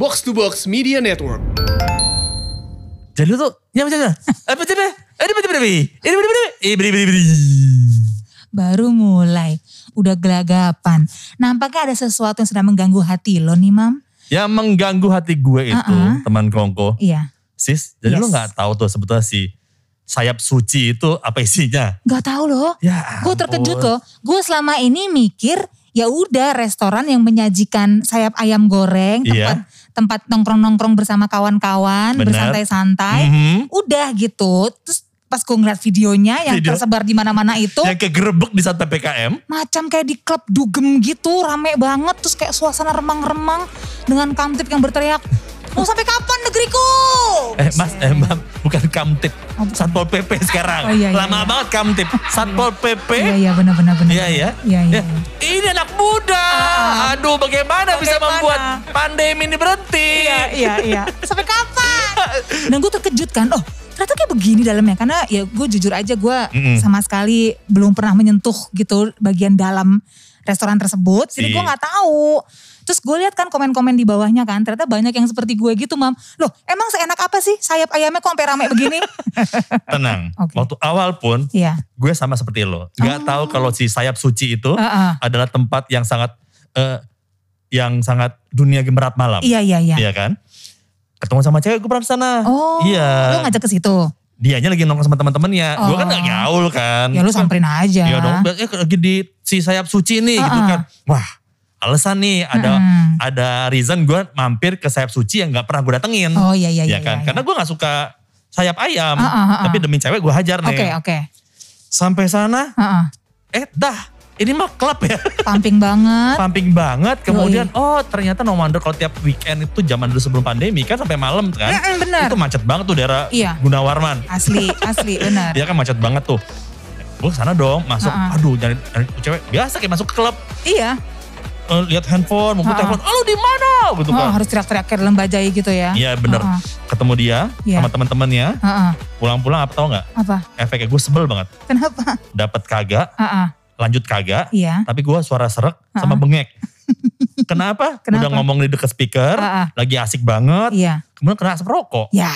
Box to Box Media Network. Jadi lu tuh, ya macam mana? Apa jadi? Ada apa jadi? Ini beri beri beri beri beri beri. Baru mulai, udah gelagapan. Nampaknya ada sesuatu yang sedang mengganggu hati lo nih, Mam. Yang mengganggu hati gue itu Uh-uh. teman kongko, Iya. sis. Jadi Yes. lu nggak tahu tuh sebetulnya si sayap suci itu apa isinya? Gak tahu loh. Ya, Gue terkejut loh. Gue selama ini mikir ya udah restoran yang menyajikan sayap ayam goreng, Iya. tempat tempat nongkrong-nongkrong bersama kawan-kawan, bersantai-santai. Mhm. Udah gitu. Terus pas gue ngeliat videonya yang Video. tersebar di mana-mana itu Yang kegerebek di saat PPKM. macam kayak di klub dugem gitu, rame banget terus kayak suasana remang-remang dengan kamtip yang berteriak, "Mau sampai kapan negeriku?" Eh mas, eh mbak, bukan kamtip. Satpol PP sekarang. Oh, iya, iya, Lama iya. banget kamtip. Satpol PP. Iya iya benar-benar benar. Iya ya. Iya iya. Ya, Ini anak muda. Ah. Aduh bagaimana, bisa Bagaimana? membuat pandemi ini berhenti. Iya iya iya. Sampai kapan? Dan gue terkejut kan, oh ternyata kayak begini dalamnya. Karena ya gue jujur aja gue Mm-mm. sama sekali belum pernah menyentuh gitu bagian dalam restoran tersebut. Jadi gue gak tahu. Terus gue lihat kan komen-komen di bawahnya kan, ternyata banyak yang seperti gue gitu mam. Loh emang seenak apa sih sayap ayamnya kok sampai rame begini? Tenang. Oke. Waktu awal pun Iya. gue sama seperti lo. Gak tahu kalau si sayap suci itu Heeh. adalah tempat yang sangat eh, yang sangat dunia gemerat malam. Iya iya iya. Iya kan? Ketemu sama cewek gue pernah sana. Oh, Iya. lu ngajak ke situ. Dianya lagi nongkrong sama teman-temannya. Gue kan Oh. gak gaul kan. Ya lu samperin aja. Iya dong. Eh, lagi di si sayap suci nih gitu Ah, ah. kan. Wah alasan nih ada Mm-mm. ada reason gue mampir ke sayap suci yang gak pernah gue datengin. Oh iya iya ya iya. kan? iya. Karena gue gak suka sayap ayam. Ah, ah, ah. Tapi demi cewek gue hajar nih. Oke oke. Sampai sana, Heeh. eh dah. Ini mah klub ya. Pumping banget. Pumping banget. Kemudian, oh ternyata no wonder kalau tiap weekend itu zaman dulu sebelum pandemi kan sampai malam kan. Mm-mm, bener. Itu macet banget tuh daerah Iya. Gunawarman. Asli, asli, benar. Dia kan macet banget tuh. Gue sana dong, masuk. Ah, ah. Aduh, nyari, nyari cewek. Biasa kayak masuk ke klub. Iya. Eh, lihat handphone, mau ah. telepon. Oh, lu di mana? Gitu Oh, kan. harus teriak-teriak kayak dalam bajai gitu ya. Iya bener. Heeh. Ketemu dia Iya. sama teman-temannya. Heeh. Pulang-pulang apa tau nggak? Apa? Efeknya gue sebel banget. Kenapa? Dapat kagak, Heeh. lanjut kagak. Iya. Tapi gue suara serak sama bengek. Kenapa? Kenapa? Udah ngomong di deket speaker, ah. lagi asik banget. Iya. Kemudian kena asap rokok. Ya.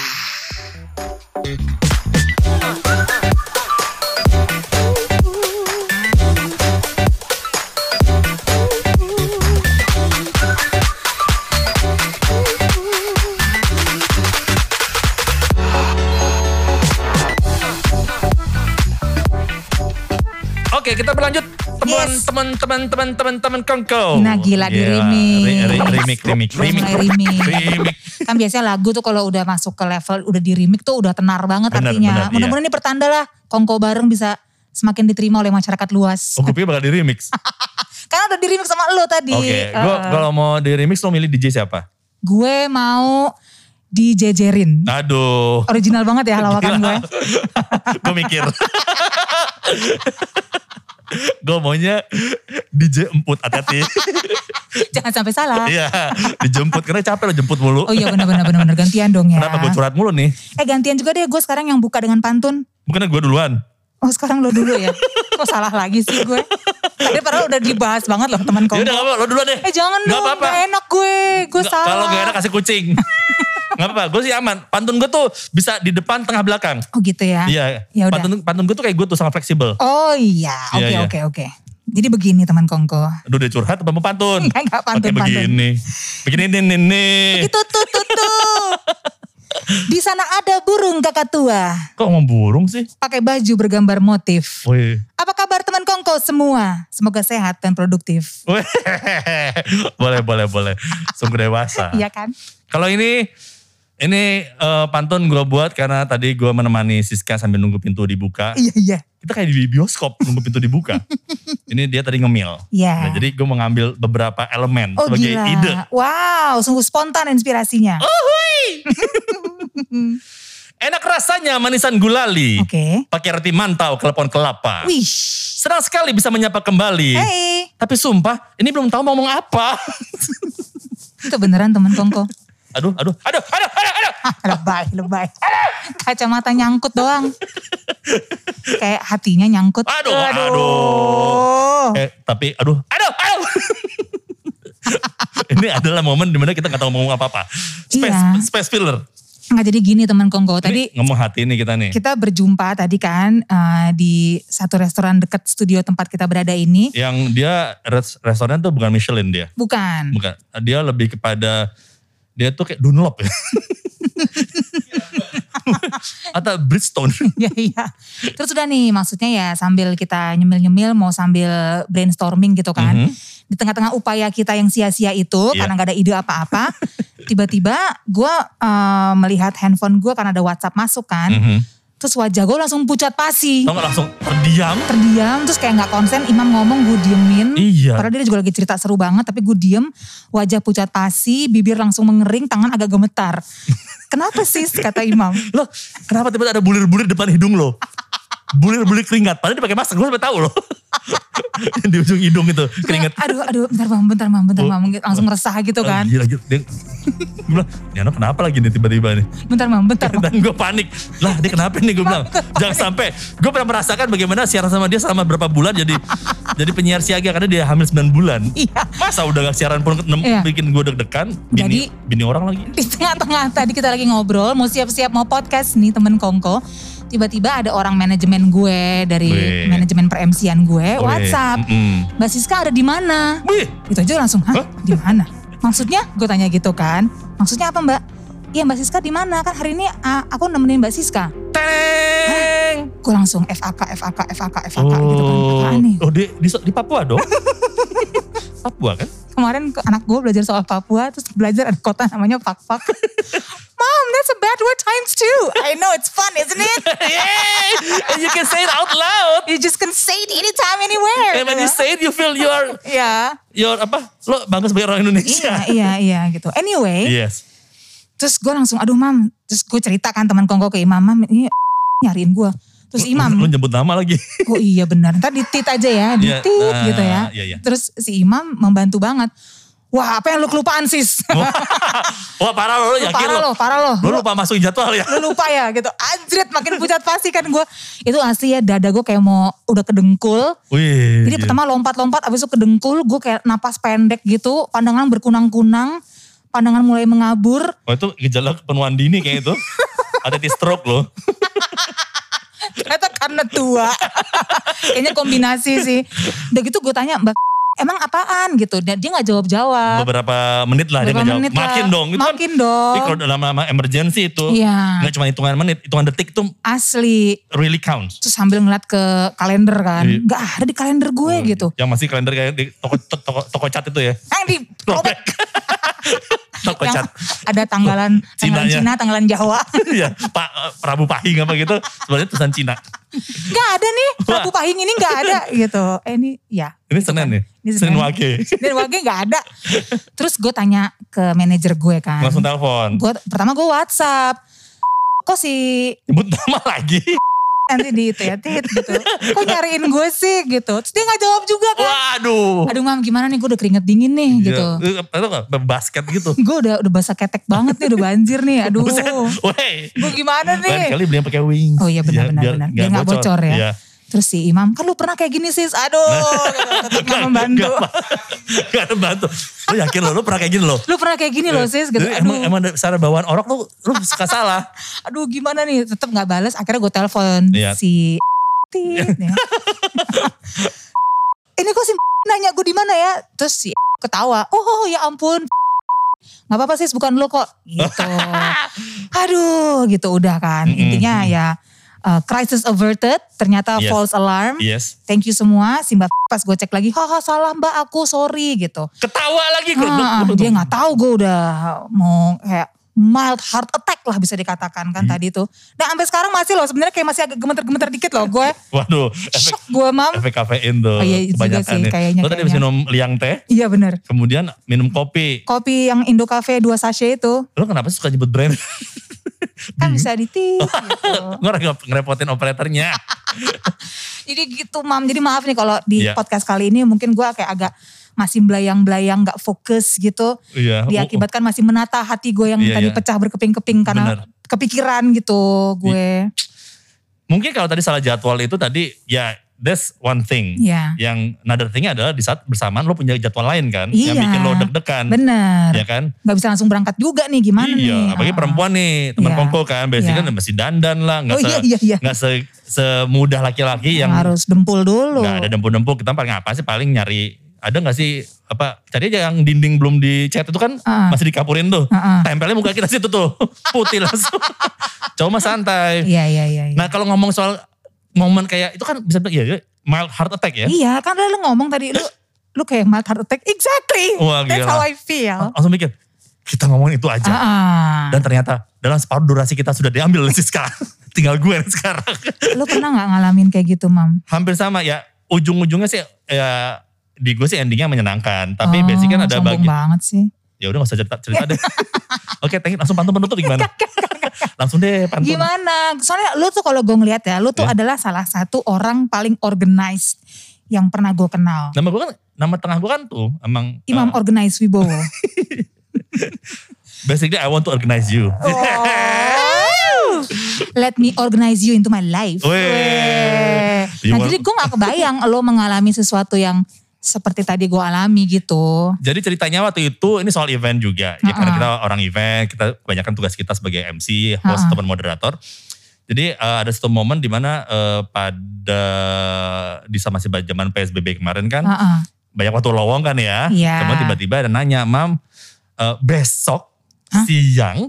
Oke, kita berlanjut teman Yes. teman teman teman teman teman kongko. Nah, gila, di Iya, remix. re- re- remix, remix, Udah remix, remix. remix. Kan biasanya lagu tuh kalau udah masuk ke level udah di remix tuh udah tenar banget Bener, artinya. iya. Mudah-mudahan ini pertanda lah kongko bareng bisa semakin diterima oleh masyarakat luas. Oh, gue pikir bakal di remix. Karena udah di remix sama lo tadi. Oke, gue Heeh. kalau mau di remix lo milih DJ siapa? gue mau dijejerin. Aduh. Original banget ya lawakan gue. gue mikir. gue maunya DJ emput hati-hati. Jangan sampai salah. Iya, dijemput karena capek lo jemput mulu. Oh iya benar benar benar benar gantian dong ya. Kenapa gue curhat mulu nih? Eh gantian juga deh gue sekarang yang buka dengan pantun. Bukannya gue duluan. Oh sekarang lo dulu ya. Kok salah lagi sih gue? Tadi padahal udah dibahas banget loh teman Ya kamu. udah gak apa, lo duluan deh. Eh jangan Nggak dong, apa-apa. gak enak gue. Gue salah. Kalau gak enak kasih kucing. Gak apa-apa, gue sih aman. Pantun gue tuh bisa di depan, tengah, belakang. Oh gitu ya. Iya, Ya udah. pantun, pantun gue tuh kayak gue tuh sangat fleksibel. Oh iya, oke Iya, iya. oke oke. Jadi begini teman Kongko. Aduh dia curhat apa mau pantun? Enggak, enggak, pantun, Oke pantun. begini. Begini nih nih nih. Itu tuh tuh tuh. Di sana ada burung kakak tua. Kok ngomong burung sih? Pakai baju bergambar motif. Wih. Apa kabar teman Kongko semua? Semoga sehat dan produktif. Wih. boleh, boleh, boleh. Sungguh dewasa. Iya kan? Kalau ini, ini eh, pantun gue buat karena tadi gue menemani Siska sambil nunggu pintu dibuka. Iya iya. Kita kayak di bioskop nunggu pintu dibuka. ini dia tadi ngemil. Iya. Nah, jadi gue mengambil beberapa elemen Oh sebagai gila. ide. Wow, sungguh spontan inspirasinya. Enak rasanya manisan gulali. Oke. Pakai roti mantau, kelepon kelapa. Wih. Senang sekali bisa menyapa kembali. Hey. Tapi sumpah, ini belum tahu mau ngomong apa. Itu beneran teman Kongko. Aduh, aduh, aduh, aduh, aduh, aduh. Ah, lebay, lebay. Kacamata nyangkut doang. Kayak hatinya nyangkut. Aduh, aduh. Eh, tapi aduh, aduh, aduh. ini ini adalah momen di mana kita gak tahu ngomong apa-apa. Space, Iya. space filler. Nggak jadi gini teman Kongko. Tadi Ini ngomong hati nih kita nih. kita berjumpa tadi kan eh, di satu restoran dekat studio tempat kita berada ini. Yang dia res- restoran tuh bukan Michelin dia. Bukan. Bukan. Dia lebih kepada dia tuh kayak Dunlop ya. Atau Bridgestone. Iya iya. Terus udah nih maksudnya ya sambil kita nyemil-nyemil mau sambil brainstorming gitu kan. Mhm. Di tengah-tengah upaya kita yang sia-sia itu Iya. karena gak ada ide apa-apa. Tiba-tiba gue eh, melihat handphone gue karena ada WhatsApp masuk kan. Mhm. Terus wajah gue langsung pucat pasi. Tau gak langsung terdiam. Terdiam terus kayak gak konsen imam ngomong gue diemin. Iya. Padahal dia juga lagi cerita seru banget tapi gue diem. Wajah pucat pasi, bibir langsung mengering, tangan agak gemetar. Kenapa sih kata imam? Loh kenapa tiba-tiba ada bulir-bulir depan hidung lo? Bulir-bulir keringat. Padahal dia pakai masker. Gue sampai tahu loh. di ujung hidung itu keringat. Aduh, aduh, bentar bang, bentar bang, bentar bang. Langsung resah gitu Oh, kan. Gila, gila. Dia, gue bilang, ini anak kenapa lagi nih tiba-tiba nih. Bentar bang, bentar bang. Dan gue panik. Lah dia kenapa nih gue bilang. Jangan sampai. Gue pernah merasakan bagaimana siaran sama dia selama berapa bulan jadi jadi penyiar siaga. Karena dia hamil 9 bulan. Iya. Masa udah gak siaran pun Iya. bikin gue deg-degan. Bini, Jadi- bini orang lagi. Di tengah-tengah tadi kita lagi ngobrol, mau siap-siap mau podcast nih temen Kongko. Tiba-tiba ada orang manajemen gue dari Wih. manajemen per-MC-an gue, Wih, WhatsApp. mm-mm. Mbak Siska ada di mana? Itu aja langsung, Hah? Di mana? Maksudnya? Gue tanya gitu kan. Maksudnya apa Mbak? Iya Mbak Siska di mana? Kan hari ini ah, aku nemenin Mbak Siska. Teng. Gue langsung FAK, FAK, FAK, FAK gitu kan. Apaan nih? oh di, di, di Papua dong. Papua kan? Kemarin ke anak gue belajar soal Papua, terus belajar ada kota namanya Pak-Pak. Mom, that's a bad word times two. I know it's fun, isn't it? Yay! And you can say it out loud. You just can say it anytime, anywhere. And when you say it, you feel you are, Iya. you are apa? Lo bangga sebagai orang Indonesia. Iya, iya, iya gitu. Anyway, Yes. terus gue langsung, aduh mam. Terus gue ceritakan teman kongko ke imam, mam ini nyariin gue. Terus imam, Lu nyebut nama lagi. oh iya benar. Ntar ditit aja ya, Iya, ditit nah, gitu ya. iya, iya. Terus si imam membantu banget. Wah apa yang lu kelupaan sis? Wah parah lo, lo yakin parah lo. parah lo. Lo lupa masukin jadwal ya? lu lupa ya gitu. Anjrit makin pucat pasti kan gue. Itu asli ya dada gue kayak mau udah kedengkul. Wih. Jadi gila. pertama lompat-lompat abis itu kedengkul. Gue kayak napas pendek gitu. Pandangan berkunang-kunang. Pandangan mulai mengabur. Oh itu gejala kepenuhan dini kayak itu. Ada di stroke lo. Ternyata karena tua. Kayaknya kombinasi sih. Udah gitu gue tanya mbak emang apaan gitu. Dan dia gak jawab-jawab. Beberapa menit lah dia Beberapa nggak jawab. menit lah. Makin dong. Itu Makin kan, dong. Kalau dalam lama emergency itu. Iya. Nggak cuma hitungan menit, hitungan detik itu Asli. really counts. Terus sambil ngeliat ke kalender kan. Iya. Gak ada di kalender gue gitu. Yang masih kalender kayak di toko, toko, toko cat itu ya. Yang di Robek. Toko cat. ada tanggalan tanggalan. Cina, tanggalan Jawa. ya, Pak eh, Prabu Pahing apa gitu. Sebenarnya tulisan Cina. Gak ada nih, Prabu Pahing ini gak ada gitu. Eh ini ya. Ini Senin nih. Ini Senin Senin. Wage. Dan Wage gak ada. Terus gue tanya ke manajer gue kan. Langsung telepon. Gue pertama gue WhatsApp. Kok si Nyebut nama lagi. Nanti di itu ya tit gitu. Kok nyariin gue sih gitu. Terus dia gak jawab juga kan. Waduh. Aduh mam gimana nih gue udah keringet dingin nih gitu. Iya. Itu gak? Basket gitu. Gue udah udah basah ketek banget nih udah banjir nih. Aduh. Gue gimana Lain nih. kali beli yang pakai wings. Oh iya benar Ya, benar biar nggak Biar gak bocor, ya. Iya. Terus si imam, kan lu pernah kayak gini sis. Aduh, tetap gak membantu. Gak, gak ada bantu. Lo yakin lo, lo pernah kayak gini lo? Lu pernah kayak gini loh sis. Gitu. Jadi Aduh, emang, emang ada cara bawaan orang lo, lo suka salah. aduh gimana nih. Tetap gak bales. Akhirnya gue telepon Iya. si ya. Ini kok si nanya gue di mana ya? Terus si ketawa. Oh ya ampun. Gak apa-apa sis bukan lo kok. Gitu. Aduh gitu udah kan. Intinya ya uh, crisis averted. Ternyata Yes. false alarm. Yes. Thank you semua. Si mbak pas gue cek lagi. Haha salah mbak aku sorry gitu. Ketawa lagi. Lo- lo- Ah, lo- dia nggak tahu gue udah mau kayak mild heart attack lah bisa dikatakan kan Hmm. tadi tuh. Dan sampai sekarang masih loh sebenarnya kayak masih agak gemeter-gemeter dikit loh gue. Waduh, efek, Shock gue mam. efek kafein tuh. Oh iya, juga kebanyakan sih, nih. kayaknya, Lo tadi habis kayaknya. minum liang teh, Iya bener. kemudian minum kopi. Kopi yang Indo Cafe 2 sachet itu Lo kenapa suka nyebut brand? kan bisa ditit gitu. Ngerepotin operatornya. Jadi gitu mam. Jadi maaf nih kalau di Iya. podcast kali ini mungkin gue kayak agak masih belayang-belayang gak fokus gitu. Iya. Diakibatkan masih menata hati gue yang Iya, tadi iya. pecah berkeping-keping karena Bener. kepikiran gitu gue. Mungkin kalau tadi salah jadwal itu tadi ya that's one thing. Iya. Yang another thingnya adalah di saat bersamaan lo punya jadwal lain kan. Iya. Yang bikin lo deg-degan. Bener. Ya kan? Gak bisa langsung berangkat juga nih gimana nih. iya, apalagi Ah. perempuan nih, teman Iya. kongko kan. Biasanya Iya. kan masih dandan lah. Nggak Oh se, iya iya iya. nggak se, semudah laki-laki yang Harus dempul dulu. nggak ada dempul-dempul. Kita paling apa sih? Paling nyari, ada nggak sih apa cari aja yang dinding belum dicat itu kan Ah. masih dikapurin tuh. Ah, ah. Tempelnya muka kita situ tuh. Putih langsung. Cowok mah santai. Iya iya iya. iya. Nah kalau ngomong soal momen kayak itu kan bisa bilang iya mild heart attack ya. Iya kan lu ngomong tadi lu lu kayak mild heart attack. Exactly. Wah, That's gila. how I feel. Langsung mikir kita ngomongin itu aja. Ah, ah. Dan ternyata dalam separuh durasi kita sudah diambil sekarang. Tinggal gue sekarang. Lu pernah gak ngalamin kayak gitu mam? Hampir sama ya. Ujung-ujungnya sih ya di gue sih endingnya menyenangkan. Tapi Oh, basic kan ada bagian. banget sih. Ya udah gak usah cerita, cerita deh. Oke, thank you. Langsung pantun penutup gimana? Langsung deh pantun. Gimana? Soalnya lu tuh kalau gue ngeliat ya, lu tuh Ya. adalah salah satu orang paling organized yang pernah gue kenal. Nama gue kan, nama tengah gue kan tuh emang. Imam uh, Organized Wibowo. basically I want to organize you. Oh. Let me organize you into my life. Weh. You Nah jadi gue gak kebayang lo mengalami sesuatu yang seperti tadi gue alami gitu. Jadi ceritanya waktu itu ini soal event juga. Ya, karena kita orang event, kita kebanyakan tugas kita sebagai MC, host Ha-ha. ataupun moderator. Jadi eh, ada satu momen di mana eh, pada di sama masih zaman PSBB kemarin kan Heeh. banyak waktu lowong kan ya. Iya. Kemudian tiba-tiba ada nanya, "Mam, eh, besok Hah? siang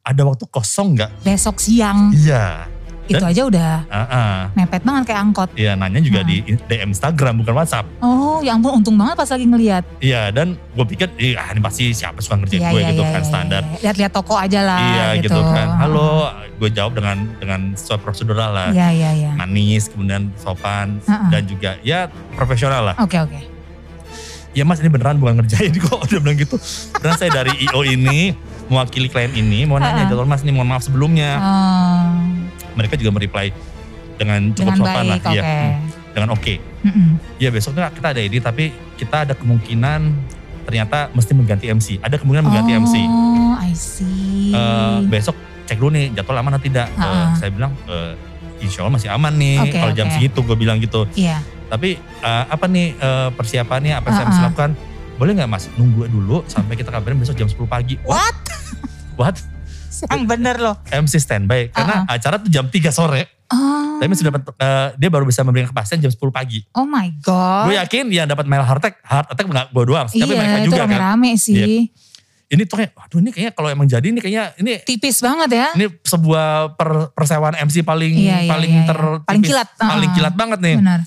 ada waktu kosong nggak?" Besok siang Iya. Itu Dan- aja udah Ah, ah. mepet banget kayak angkot. Iya, nanya juga di DM Instagram bukan WhatsApp. Oh ya ampun untung banget pas lagi ngeliat. Iya, dan gue pikir, "Ih, ah, ini pasti siapa suka ngerjain Iya, gue iya, gitu iya, kan iya, standar." iya. Lihat-lihat toko aja lah Iya gitu. gitu kan. Halo, gue jawab dengan dengan sesuai prosedural lah. Iya iya iya. Manis, kemudian sopan Ha-ha. dan juga ya profesional lah. Oke oke. Ya mas ini beneran bukan ngerjain kok. Dia bilang gitu. Beneran saya dari IO ini mewakili klien ini mau nanya Ha-ha. jadwal mas ini mohon maaf sebelumnya. Oh, Mereka juga mereply dengan cukup dengan sopan lah. baik oke. Iya, dengan oke. Mm-mm. Ya besoknya kita ada ini tapi kita ada kemungkinan ternyata mesti mengganti MC. Ada kemungkinan mengganti MC. Oh I see. Eh, besok cek dulu nih jadwal aman atau tidak. Eh, Ha-ha. saya bilang eh, insya Allah masih aman nih Oke, kalau jam oke. segitu gue bilang gitu. Iya. Tapi eh, apa nih eh, persiapannya apa yang saya Ha-ha. mesti lakukan? Boleh nggak mas nunggu dulu sampai kita kabarin besok jam 10 pagi. What? What? Yang bener loh. MC standby karena acara tuh jam 3 sore. Oh, Tapi sudah dapat eh, dia baru bisa memberikan kepastian jam 10 pagi. oh my god. Gue yakin yang dapat mail heart attack, heart attack nggak gue doang, tapi iya mereka itu juga kan. rame-rame sih. Iya. Ini tuh kayak, waduh ini kayaknya kalau emang jadi ini kayaknya ini Tipis banget ya. ini sebuah per, persewaan MC paling Iya, iya, paling iya, iya. ter Paling tipis, kilat. paling Uh-uh. kilat banget nih. Benar.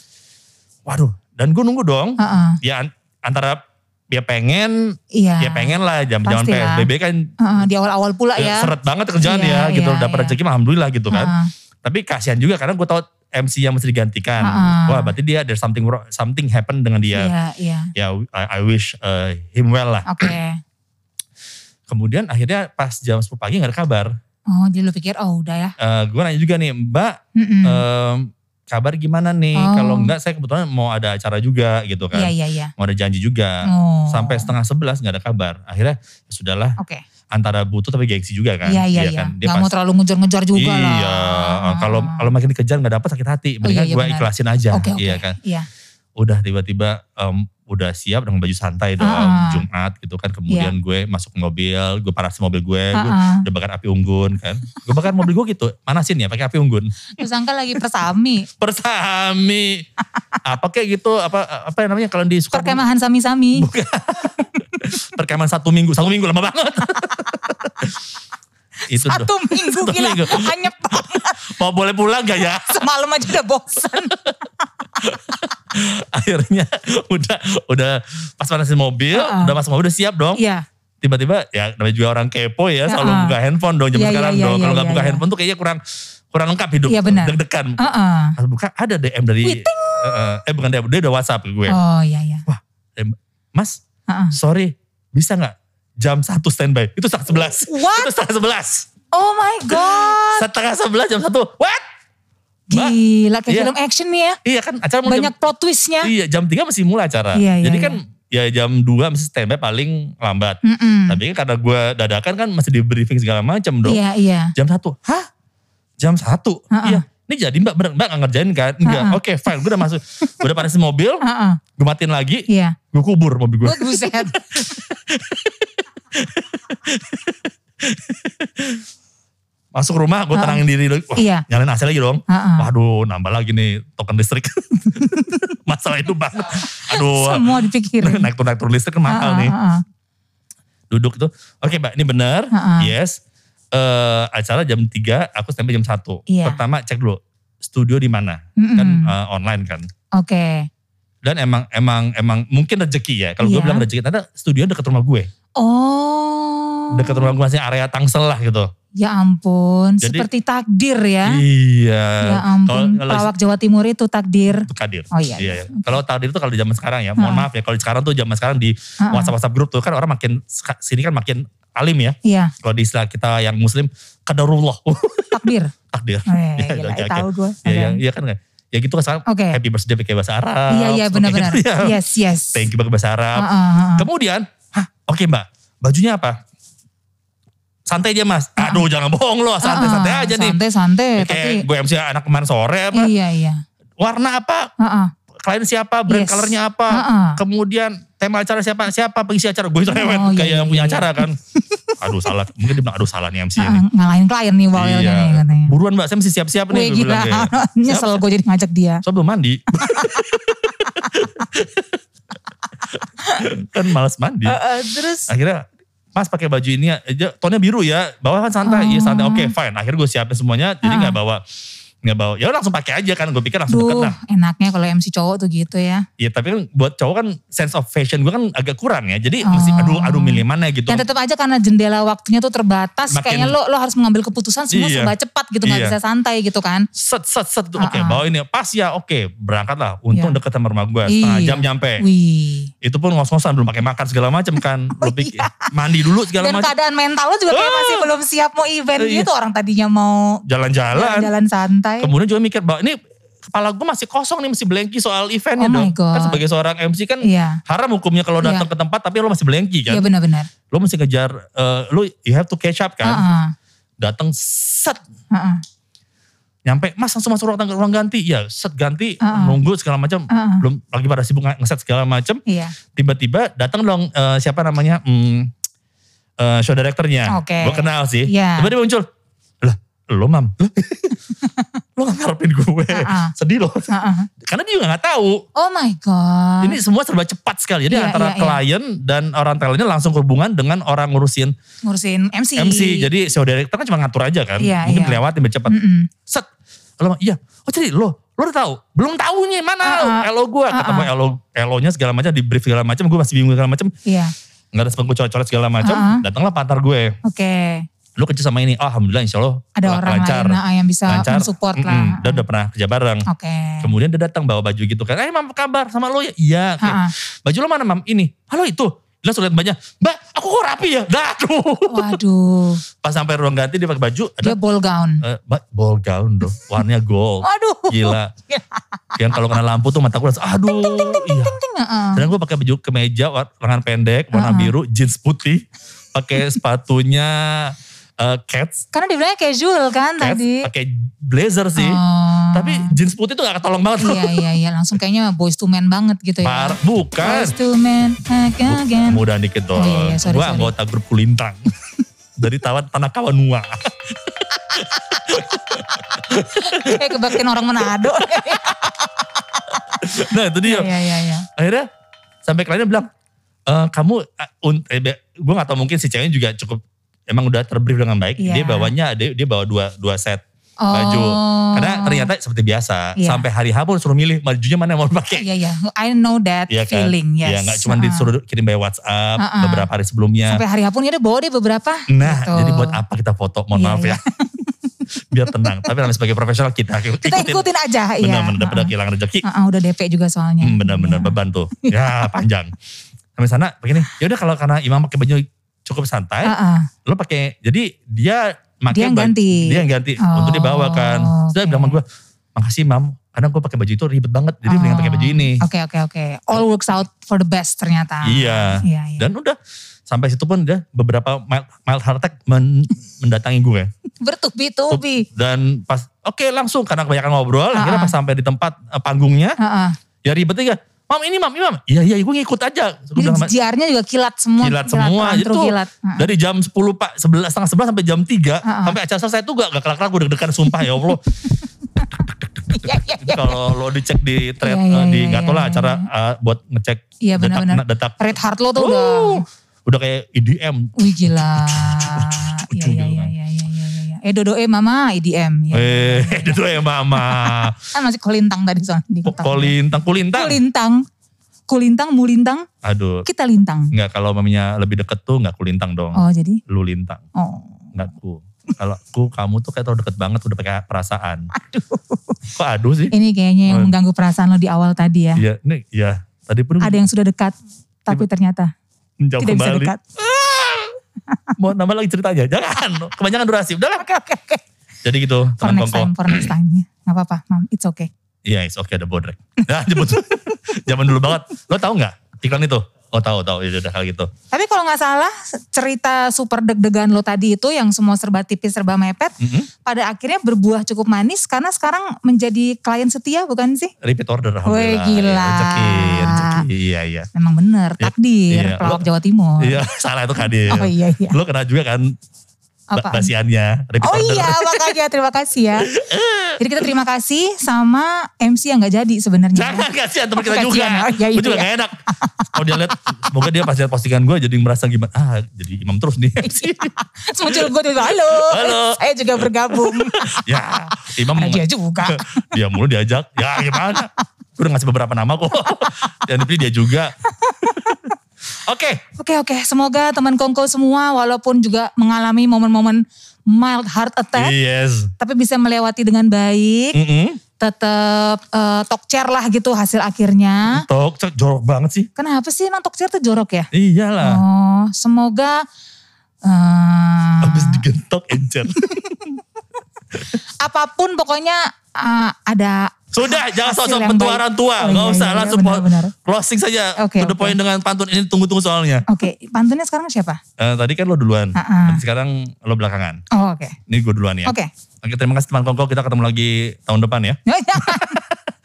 Waduh, dan gue nunggu dong. Heeh. Ya an- antara ya pengen, Iya. ya pengen lah jam zaman Pastilah. PSBB kan Heeh, di awal-awal pula ya, ya. seret banget kerjaan Iya, ya gitu. iya, Dapat iya. rezeki alhamdulillah gitu kan. Tapi kasihan juga karena gue tahu MC yang mesti digantikan. Uh-uh. Wah, berarti dia there's something wrong- something happen dengan dia. Iya, iya. Ya I, I wish uh, him well lah. Oke. Kemudian akhirnya pas jam 10 pagi gak ada kabar. Oh, jadi lu pikir oh udah ya. Eh gue nanya juga nih, Mbak Mm-mm. em, kabar gimana nih? Oh. Kalau enggak saya kebetulan mau ada acara juga gitu kan. Iya, iya, iya. Mau ada janji juga. Oh. Sampai setengah sebelas nggak ada kabar. Akhirnya ya sudahlah Oke. antara butuh tapi gengsi juga kan. Iya, iya, iya. kan? Dia Gak mau terlalu ngejar-ngejar juga lah. Iya, kalau kalau makin dikejar nggak dapat sakit hati. Oh, iya, Mendingan iya, gue ikhlasin aja, Oke, oke. iya kan. Iya. Udah tiba-tiba em, udah siap dengan baju santai dong, Ah. Jumat gitu kan. Kemudian gue masuk mobil, gue parasin mobil gue, gue Heeh. udah bakar api unggun kan. Gue bakar mobil gue gitu, manasin ya pakai api unggun. Terus sangka lagi persami. Persami. apa kayak gitu, apa apa yang namanya kalau di Sukabumi? Perkemahan sami-sami. Perkemahan satu minggu, satu minggu lama banget. Itu Satu tuh. minggu Satu gila. minggu. Anyep banget. Mau boleh pulang gak ya? Semalam aja udah bosan. Akhirnya udah udah pas manasin mobil, Heeh. udah masuk mobil udah siap dong. Iya. Tiba-tiba ya namanya juga orang kepo ya, selalu Heeh. buka handphone dong zaman Iya, sekarang iya, dong. iya, Kalau nggak iya, buka iya. handphone tuh kayaknya kurang kurang lengkap hidup. Iya, benar. Deg-degan. Heeh. Pas buka ada DM dari Heeh. eh bukan DM, dia udah WhatsApp ke gue. Oh iya iya. Mas, Heeh. sorry, bisa nggak jam 1 standby? Itu setengah 11. What? Itu setengah 11. Oh my god. Setengah 11 jam 1. What? Gila kayak Iya. film action nih ya. Iya kan acara mau Banyak plot twistnya. jam, Iya, jam 3 masih mulai acara. Iya, iya, Jadi iya. kan ya jam 2 mesti standby paling lambat. Mm-mm. Tapi kan karena gue dadakan kan masih di briefing segala macam dong. Iya iya. Jam 1. Hah? Jam 1? Heeh. Iya. ini jadi mbak, bener, mbak gak ngerjain kan? Enggak, Ha-ha. oke fine, gue udah masuk, gue udah panas di mobil, Heeh. gue matiin lagi, Iya. gue kubur mobil gue. Buset. Masuk rumah, gue tenangin diri dulu, wah Iya. nyalain AC lagi dong. Heeh. Waduh, nambah lagi nih token listrik. Masalah itu banget. Aduh, Semua dipikirin. naik turun naik turun listrik kan mahal Heeh, nih. heeh. Duduk itu, oke mbak, ini benar, Ha-ha. yes. Eh acara jam 3, aku sampai jam 1. Iya. Pertama cek dulu, studio di mana? Mm-mm. Kan eh, online kan. Oke. Dan emang emang emang mungkin rezeki ya. Kalau gue Iya. bilang rezeki, ternyata studio dekat rumah gue. Oh. Dekat rumah gue masih area Tangsel lah gitu. Ya ampun, Jadi- seperti takdir ya. Iya. Ya ampun, Kalau- kalau pelawak Jawa Timur itu takdir. itu kadir. Oh iya, iya. iya. Kalau takdir itu kalau di zaman sekarang ya, mohon maaf ya. Kalau sekarang tuh zaman sekarang di Heeh. WhatsApp WhatsApp grup tuh kan orang makin sini kan makin alim ya. Iya, Kalau di istilah kita yang muslim, kadarullah. takdir. takdir. Eh, Iya, gila, oke, eh, oke. tahu gue. Iya, iya, iya kan nggak? Ya gitu kan sekarang Oke. happy birthday pakai bahasa Arab. Iya, iya benar-benar. gitu, ya. Yes, yes. Thank you pakai bahasa Arab. Heeh, heeh. Kemudian, oke mbak, bajunya apa? Santai aja mas. Aduh jangan bohong loh, santai-santai Heeh, aja nih. Santai-santai, Kayak tapi gue MC anak kemarin sore apa. iya, iya. Warna apa? Heeh. Klien siapa? Brand Yes. colornya apa? Heeh. Kemudian tema acara siapa? Siapa pengisi acara? Gue itu Oh, iya, kayak iya, yang punya iya. acara kan. aduh salah. Mungkin dia bilang aduh salah nih MC ini. Heeh, ngalahin klien nih bawelnya Iya. nih katanya. Buruan mbak, saya mesti siap-siap nih. Gue gila, bilang kayak. nyesel gue jadi ngajak dia. Soalnya belum mandi. kan malas mandi. Heeh, terus akhirnya Mas pakai baju ini aja, tonnya biru ya, bawah kan santai, iya santai, oke fine. Akhirnya gue siapin semuanya, jadi Oh. Ah. nggak bawa nggak bawa, ya langsung pakai aja kan, gue pikir langsung deket Duh, lah. enaknya kalau MC cowok tuh gitu ya. Ya tapi kan buat cowok kan sense of fashion gue kan agak kurang ya, jadi Oh. mesti aduh aduh milih mana gitu. Dan tetap aja karena jendela waktunya tuh terbatas, Makin- kayaknya lo lo harus mengambil keputusan semua Iya. serba cepat gitu, nggak Iya. bisa santai gitu kan. Set set set, oke Ah, ah. bawa ini pas ya, oke berangkat lah. Untung Iya. deket sama rumah gue, setengah Iya. jam nyampe. Wih. Itu pun ngos-ngosan belum pakai makan segala macam kan, Lu pikir mandi dulu segala Dan macam, keadaan mental lo juga kayak Ah. masih belum siap mau event Iya. gitu. Orang tadinya mau jalan-jalan. jalan santai. Kemudian juga mikir bahwa ini kepala gue masih kosong nih, mesti blanky soal eventnya Oh dong. God. Kan sebagai seorang MC kan Iya, haram hukumnya kalau datang Iya. ke tempat tapi lo masih blanky kan. iya benar-benar. Lo mesti kejar, eh, lo you have to catch up kan. Heeh, Datang set, heeh, nyampe mas langsung masuk ruang, ruang ganti. Ya set ganti, Ah, ah. nunggu segala macam. heeh. Belum lagi pada sibuk nge- ngeset segala macam. Iya. Tiba-tiba datang dong eh, siapa namanya, hmm, eh, show directornya. Oke. Gue kenal sih. Iya. Tiba-tiba muncul, lo mam, lo gak ngarepin gue. Ah. Sedih loh. Heeh. Karena dia juga gak tahu. Oh my god. Ini semua serba cepat sekali. Jadi Iya, antara iya, iya. klien dan orang talentnya langsung berhubungan dengan orang ngurusin ngurusin MC. MC. Jadi show director kan cuma ngatur aja kan. Iya, Mungkin iya. lewatin biar cepat. Mm-mm. Set. Lo, iya. Oh jadi lo, lo udah tahu? Belum tahu nih mana ah. elo gue. Ketemu Ah, elo, elonya segala macam, di brief segala macam. Gue masih bingung segala macam. Iya. Nggak ada sepengku coret-coret segala macam. Ah. Datanglah pantar gue. Oke. Lo kerja sama ini. Oh, Alhamdulillah insya Allah Ada orang lancar. lain nah, yang bisa lancar. mensupport Mm-mm. lah. Dan udah pernah kerja bareng. Oke. Kemudian dia datang bawa baju gitu kan. Eh mam kabar sama lo ya? Iya. Ha-ha. Baju lo mana mam? Ini. Halo itu. Dia langsung lihat mbaknya. Mbak aku kok rapi ya? Dah tuh. Waduh. Pas sampai ruang ganti dia pakai baju. Ada Dia ball gown. mbak ball gown dong. Warnanya gold. Waduh. Gila. Yang kalau kena lampu tuh mataku langsung aduh. Iya. Ting, heeh. Dan gue pakai baju kemeja lengan pendek warna Ha-ha. biru, jeans putih, pakai sepatunya eh, Cats, Karena dibilangnya casual kan Cats, tadi. pakai blazer sih. Oh. Tapi jeans putih tuh gak ketolong banget. Iya iya iya langsung kayaknya boys to men banget gitu ya. Par, bukan. Boys to men again. Mudah dikit dong. Oh, iya, iya, sorry, gue sorry. anggota grup Kulintang. Dari tawan Tanah Kawanua. Kayak kebaktian orang Manado. nah itu dia. Iya iya iya. Akhirnya sampai kliennya bilang, e, kamu, eh, un, eh, gue gak tau mungkin si ceweknya juga cukup, emang udah terbrief dengan baik. Iya. Dia bawanya, dia, dia bawa dua, dua set Oh. baju. Karena ternyata seperti biasa, Iya. sampai hari H pun suruh milih bajunya mana yang mau pakai. Iya iya. I know that Iya kan? feeling. Yes. Iya gak cuma Heeh. disuruh kirim by WhatsApp Uh-uh. beberapa hari sebelumnya. Sampai hari pun ya udah bawa deh beberapa. Nah, Gitu. jadi buat apa kita foto? Mohon Iya, maaf iya. ya. Biar tenang. Tapi namanya sebagai profesional kita, Kita ikutin aja. iya. Benar-benar daripada Heeh. kehilangan rezeki. Heeh, udah DP juga soalnya. Hmm, benar-benar Iya. beban tuh. Ya panjang. Sampai sana begini. Ya udah kalau karena Imam pakai baju cukup santai, Heeh. lo pakai. Jadi dia pakai Dia yang baju- ganti. Dia yang ganti Oh, untuk dibawa kan. Oke. bilang sama gue, makasih Imam. Karena gue pakai baju itu ribet banget. Jadi mendingan pakai baju ini. Oke oke oke. All works out for the best ternyata. Iya. Iya iya. Dan udah sampai situ pun dia beberapa mild, mild heart attack men- mendatangi gue. Bertubi-tubi. Dan pas, oke langsung karena kebanyakan ngobrol, akhirnya Ah, pas sampai di tempat eh, panggungnya, Heeh. ya ribet aja. Mam ini mam, ini mam. Iya iya gue ngikut aja. Jadi juga kilat semua. kilat semua rantru itu kilat. Dari jam 10 pak 11 setengah 11 sampai jam 3 Ha-ha. sampai acara selesai tuh gak, gak kelar-kelar gue deg-degan sumpah ya Allah kalau lo dicek di thread Iya, iya, eh, di iya, nggak tau lah iya, acara eh, buat ngecek Iya detak benar-benar. detak Red Heart lo tuh Uh, udah. udah kayak EDM Wih gila. Iya iya gitu iya Eh Dodo eh Mama IDM. Ya, eh ya mama Kan masih kolintang tadi soal kolintang kulintang Kulintang. Kulintang, mulintang, aduh kita lintang. nggak kalau maminya lebih deket tuh nggak kulintang dong Oh jadi? lu lintang Oh. nggak ku kalau ku kamu tuh kayak tau deket banget udah pakai perasaan aduh kok aduh sih Ini kayaknya yang Oh. mengganggu perasaan lo di awal tadi ya. Iya, nih, ya. Tadi pun Ada yang sudah dekat, tapi ternyata menjauh tidak bisa dekat. Mau nambah lagi ceritanya? Jangan, kebanyakan durasi. Udah lah. Oke oke. Jadi gitu, For teman next kongko. time, for next time ya. Gak apa-apa, mam. It's okay. Iya, it's okay ada bodrek. Nah, jemput. Zaman dulu banget. Lo tahu nggak iklan itu? Oh tahu tahu. Ya udah kali gitu. Tapi kalau nggak salah, cerita super deg-degan lo tadi itu yang semua serba tipis, serba mepet, Mm-mm. pada akhirnya berbuah cukup manis karena sekarang menjadi klien setia bukan sih? Repeat order. Wih, alhamdulillah. gila. Ya, rezeki. Iya iya. Memang bener, Iya, takdir, iya. pelawak Jawa Timur. Iya, salah itu kadir. Oh iya iya. Lo kena juga kan Apaan? basiannya. Oh order. iya, makanya terima kasih ya. Jadi kita terima kasih sama MC yang gak jadi sebenarnya. Jangan kasihan teman kita Kasihan, juga. oh, iya, Gue juga iya. gak enak. Kalau dia lihat, semoga dia pas lihat postingan gue jadi merasa gimana. Ah jadi imam terus nih. Terus muncul gue juga, halo, Halo. saya juga bergabung. ya imam dia juga. dia mulu diajak. Ya gimana. Gue udah ngasih beberapa nama kok. Dan dipilih dia juga. Oke. Oke oke, semoga teman Kongko semua walaupun juga mengalami momen-momen mild heart attack, Yes. tapi bisa melewati dengan baik. Mm-mm. Tetap eh, talk chair lah gitu hasil akhirnya. Tok, cek, jorok banget sih. Kenapa sih emang chair tuh jorok ya? Iyalah. Oh, semoga eh, Abis digentok encer. apa pun pokoknya eh, ada Sudah, jangan yang pentuaran baik. tua. Oh, Gak iya, usah, iya, langsung benar, benar. closing saja. Oke, to the point dengan pantun ini tunggu-tunggu soalnya. Oke, pantunnya sekarang siapa? Eh, tadi kan lo duluan, Ha-ha. nanti sekarang lo belakangan. Oh, oke. Ini gue duluan ya. Oke. Oke, terima kasih teman Kongko. Kita ketemu lagi tahun depan ya.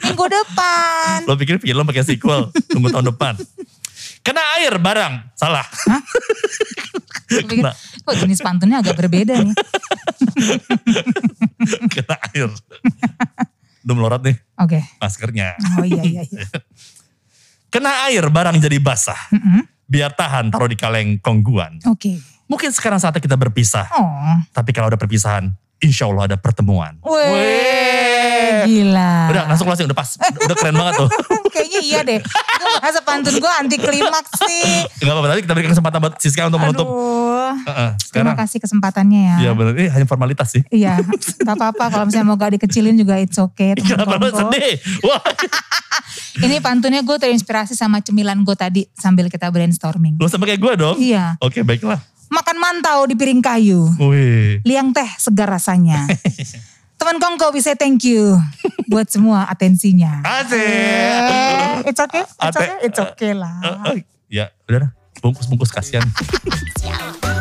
Minggu depan. Lo pikir film pakai sequel, tunggu tahun depan. Kena air barang, salah. Pikir, Kena, kok jenis pantunnya agak berbeda nih. kena air. Udah melorot nih Oke. maskernya. Oh iya iya iya. Kena air barang jadi basah. Mm-mm. Biar tahan taruh di kaleng kongguan. Oke. Mungkin sekarang saatnya kita berpisah. Oh. Tapi kalau ada perpisahan, insya Allah ada pertemuan. Weh, gila. Udah langsung closing, udah pas. Udah keren banget tuh. Kayaknya iya deh. Gue merasa pantun gue anti klimaks nih. Gak apa-apa, tadi kita berikan kesempatan buat Siska untuk menutup. Aduh. Heeh, Terima sekarang. kasih kesempatannya ya. Iya benar, ini hanya formalitas sih. Iya, gak apa-apa kalau misalnya mau gak dikecilin juga it's okay. Kenapa Kongko. sedih? Wah, Ini pantunnya gue terinspirasi sama cemilan gue tadi sambil kita brainstorming. lo sama kayak gue dong. Iya, Oke, baiklah. Makan mantau di piring kayu. Wih. Liang teh segar rasanya. Teman Kongko bisa thank you buat semua atensinya. Asik. Eh, it's okay, it's okay, it's okay lah. Eh, eh, ya, udah dah. Bungkus-bungkus kasihan.